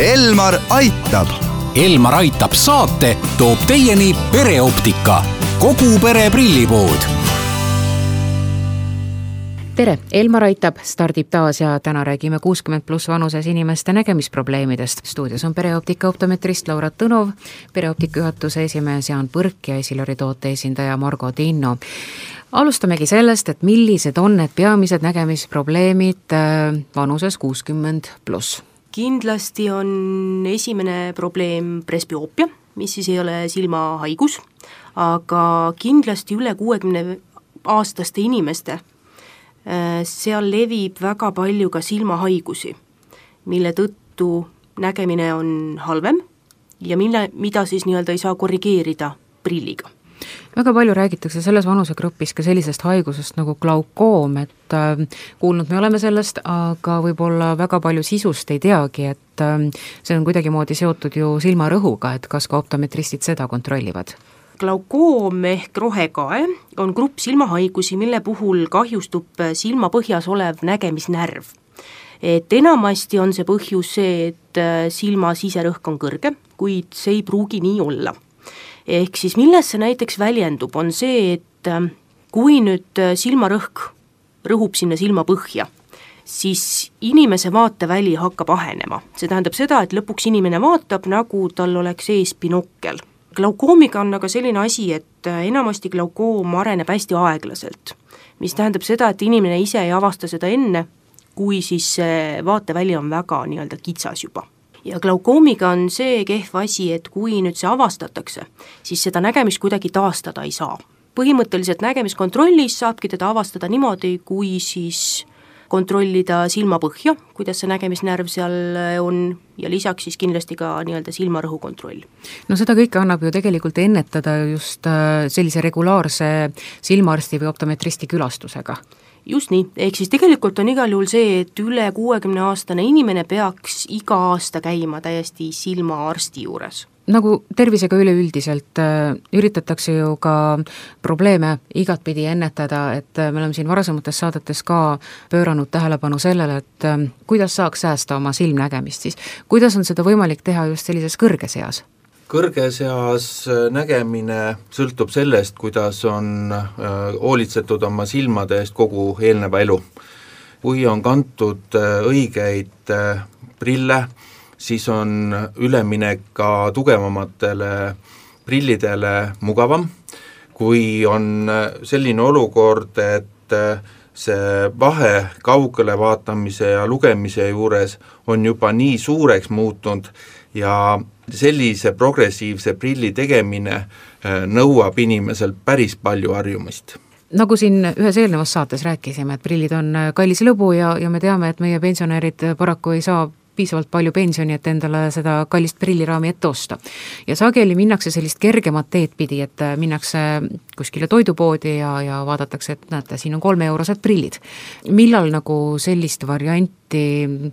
Elmar aitab. Elmar aitab saate toob teieni pereoptika, kogu pere prillipood tere, Elmar Aitab stardib taas ja täna räägime kuuskümmend pluss vanuses inimeste nägemisprobleemidest. stuudios on pereoptika optometrist Laura Tõnov, pereoptika juhatuse esimees Jaan Põrk ja Esilori toote esindaja Margo Tinno. alustamegi sellest, et millised on need peamised nägemisprobleemid äh, vanuses kuuskümmend pluss? Kindlasti on esimene probleem presbüoopia, mis siis ei ole silmahaigus, aga kindlasti üle kuuekümne aastaste inimeste Äh, seal levib väga palju ka silmahaigusi, mille tõttu nägemine on halvem ja mille, mida siis nii-öelda ei saa korrigeerida prilliga väga palju räägitakse selles vanusegrupis ka sellisest haigusest nagu glaukoom, et äh, kuulnud me oleme sellest, aga võib-olla väga palju sisust ei teagi, et äh, see on kuidagimoodi seotud ju silmarõhuga, et kas ka optometristid seda kontrollivad? glaukoom ehk rohekae on grupp silmahaigusi, mille puhul kahjustub silmapõhjas olev nägemisnärv. et enamasti on see põhjus see, et äh, silma siserõhk on kõrge, kuid see ei pruugi nii olla. Ehk siis milles see näiteks väljendub, on see, et äh, kui nüüd äh, silmarõhk rõhub sinna silmapõhja, siis inimese vaateväli hakkab ahenema, see tähendab seda, et lõpuks inimene vaatab, nagu tal oleks ees binokkel glaukoomiga on aga selline asi, et äh, enamasti glaukoom areneb hästi aeglaselt, mis tähendab seda, et inimene ise ei avasta seda enne, kui siis see vaateväli on väga nii-öelda kitsas juba. Ja glaukoomiga on see kehv asi, et kui nüüd see avastatakse, siis seda nägemist kuidagi taastada ei saa. põhimõtteliselt nägemiskontrollis saabki teda avastada niimoodi, kui siis kontrollida silmapõhja, kuidas see nägemisnärv seal äh, on, ja lisaks siis kindlasti ka nii-öelda silmarõhu kontroll. no seda kõike annab ju tegelikult ennetada just äh, sellise regulaarse silmaarsti või optometristi külastusega just nii, ehk siis tegelikult on igal juhul see, et üle kuuekümne aastane inimene peaks iga aasta käima täiesti silmaarsti juures. Nagu tervisega üleüldiselt äh, üritatakse ju ka probleeme igatpidi ennetada, et äh, me oleme siin varasemates saadetes ka pööranud tähelepanu sellele, et äh, kuidas saaks säästa oma silmnägemist siis, kuidas on seda võimalik teha just sellises kõrges eas? Kõrges eas nägemine sõltub sellest, kuidas on hoolitsetud oma silmade eest kogu eelneva elu. kui on kantud õigeid prille, siis on üleminek ka tugevamatele prillidele mugavam, kui on selline olukord, et see vahe kaugele vaatamise ja lugemise juures on juba nii suureks muutunud ja sellise progressiivse prilli tegemine äh, nõuab inimeselt päris palju harjumist. Nagu siin ühes eelnevas saates rääkisime, et prillid on kallis lõbu ja, ja me teame, et meie pensionärid paraku ei saa piisavalt palju pensioni, et endale seda kallist prilliraami ette osta. ja sageli minnakse sellist kergemat teed pidi, et äh, minnakse kuskile toidupoodi ja, ja vaadatakse, et näete, siin on kolmeeurosed prillid. millal nagu sellist varianti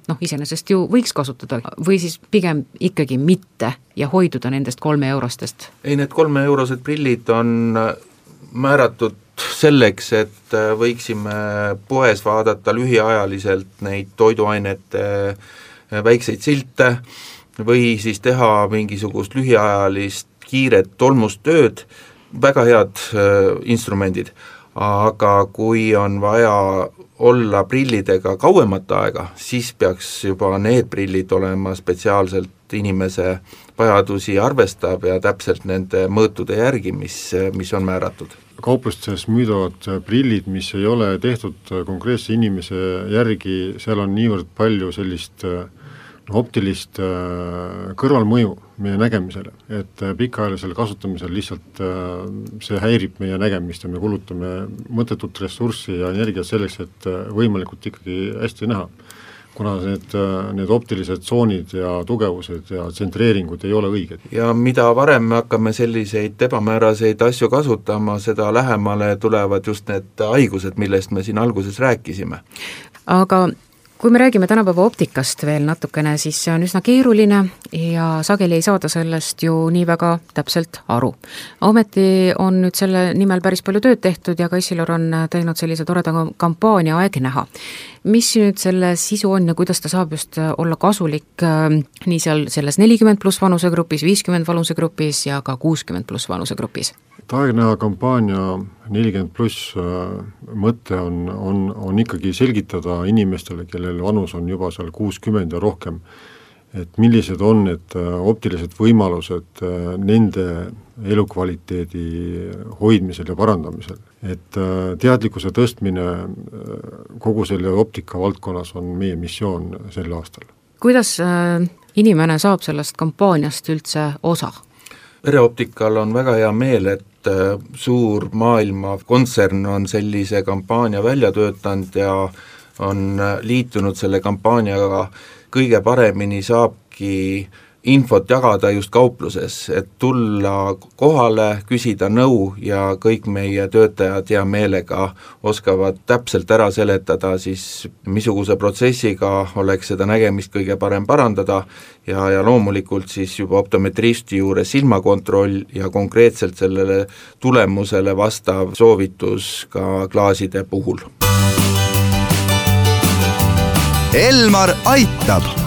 noh, iseenesest ju võiks kasutada või siis pigem ikkagi mitte ja hoiduda nendest kolmeeurostest? ei, need kolmeeurosed prillid on äh, määratud selleks, et äh, võiksime poes vaadata lühiajaliselt neid toiduainete äh, väikseid silte või siis teha mingisugust lühiajalist kiiret tolmustööd, väga head äh, instrumendid, aga kui on vaja olla prillidega kauemat aega, siis peaks juba need prillid olema spetsiaalselt inimese vajadusi arvestav ja täpselt nende mõõtude järgi, mis, mis on määratud. Kauplustes müüdavad prillid, mis ei ole tehtud konkreetse inimese järgi, seal on niivõrd palju sellist äh, optilist äh, kõrvalmõju meie nägemisele, et äh, pikaajalisel kasutamisel lihtsalt äh, see häirib meie nägemist ja me kulutame mõttetut ressurssi ja energiat selleks, et võimalikult ikkagi hästi näha. kuna need, need optilised tsoonid ja tugevused ja tsentreeringud ei ole õiged. ja mida varem me hakkame selliseid ebamääraseid asju kasutama, seda lähemale tulevad just need haigused, millest me siin alguses rääkisime. aga kui me räägime tänapäeva optikast veel natukene, siis see on üsna keeruline ja sageli ei saada sellest ju nii väga täpselt aru. ometi on nüüd selle nimel päris palju tööd tehtud ja Kassilor on teinud sellise toreda kampaania Aeg näha. mis nüüd selle sisu on ja kuidas ta saab just olla kasulik äh, nii seal selles nelikümmend pluss vanusegrupis, viiskümmend vanusegrupis ja ka kuuskümmend pluss vanusegrupis? Aegnäha kampaania nelikümmend pluss äh, mõte on, on, on ikkagi selgitada inimestele, kellel vanus on juba seal kuuskümmend ja rohkem, et millised on need äh, optilised võimalused äh, nende elukvaliteedi hoidmisel ja parandamisel. et teadlikkuse tõstmine kogu selle optika valdkonnas on meie missioon sel aastal. kuidas inimene saab sellest kampaaniast üldse osa? pereoptikal on väga hea meel, et äh, suur maailma kontsern on sellise kampaania välja töötanud ja on äh, liitunud selle kampaaniaga kõige paremini saabki infot jagada just kaupluses, et tulla kohale, küsida nõu ja kõik meie töötajad hea meelega oskavad täpselt ära seletada siis, missuguse protsessiga oleks seda nägemist kõige parem parandada ja, ja loomulikult siis juba optometristi juures silmakontroll ja konkreetselt sellele tulemusele vastav soovitus ka klaaside puhul. Elmar aitab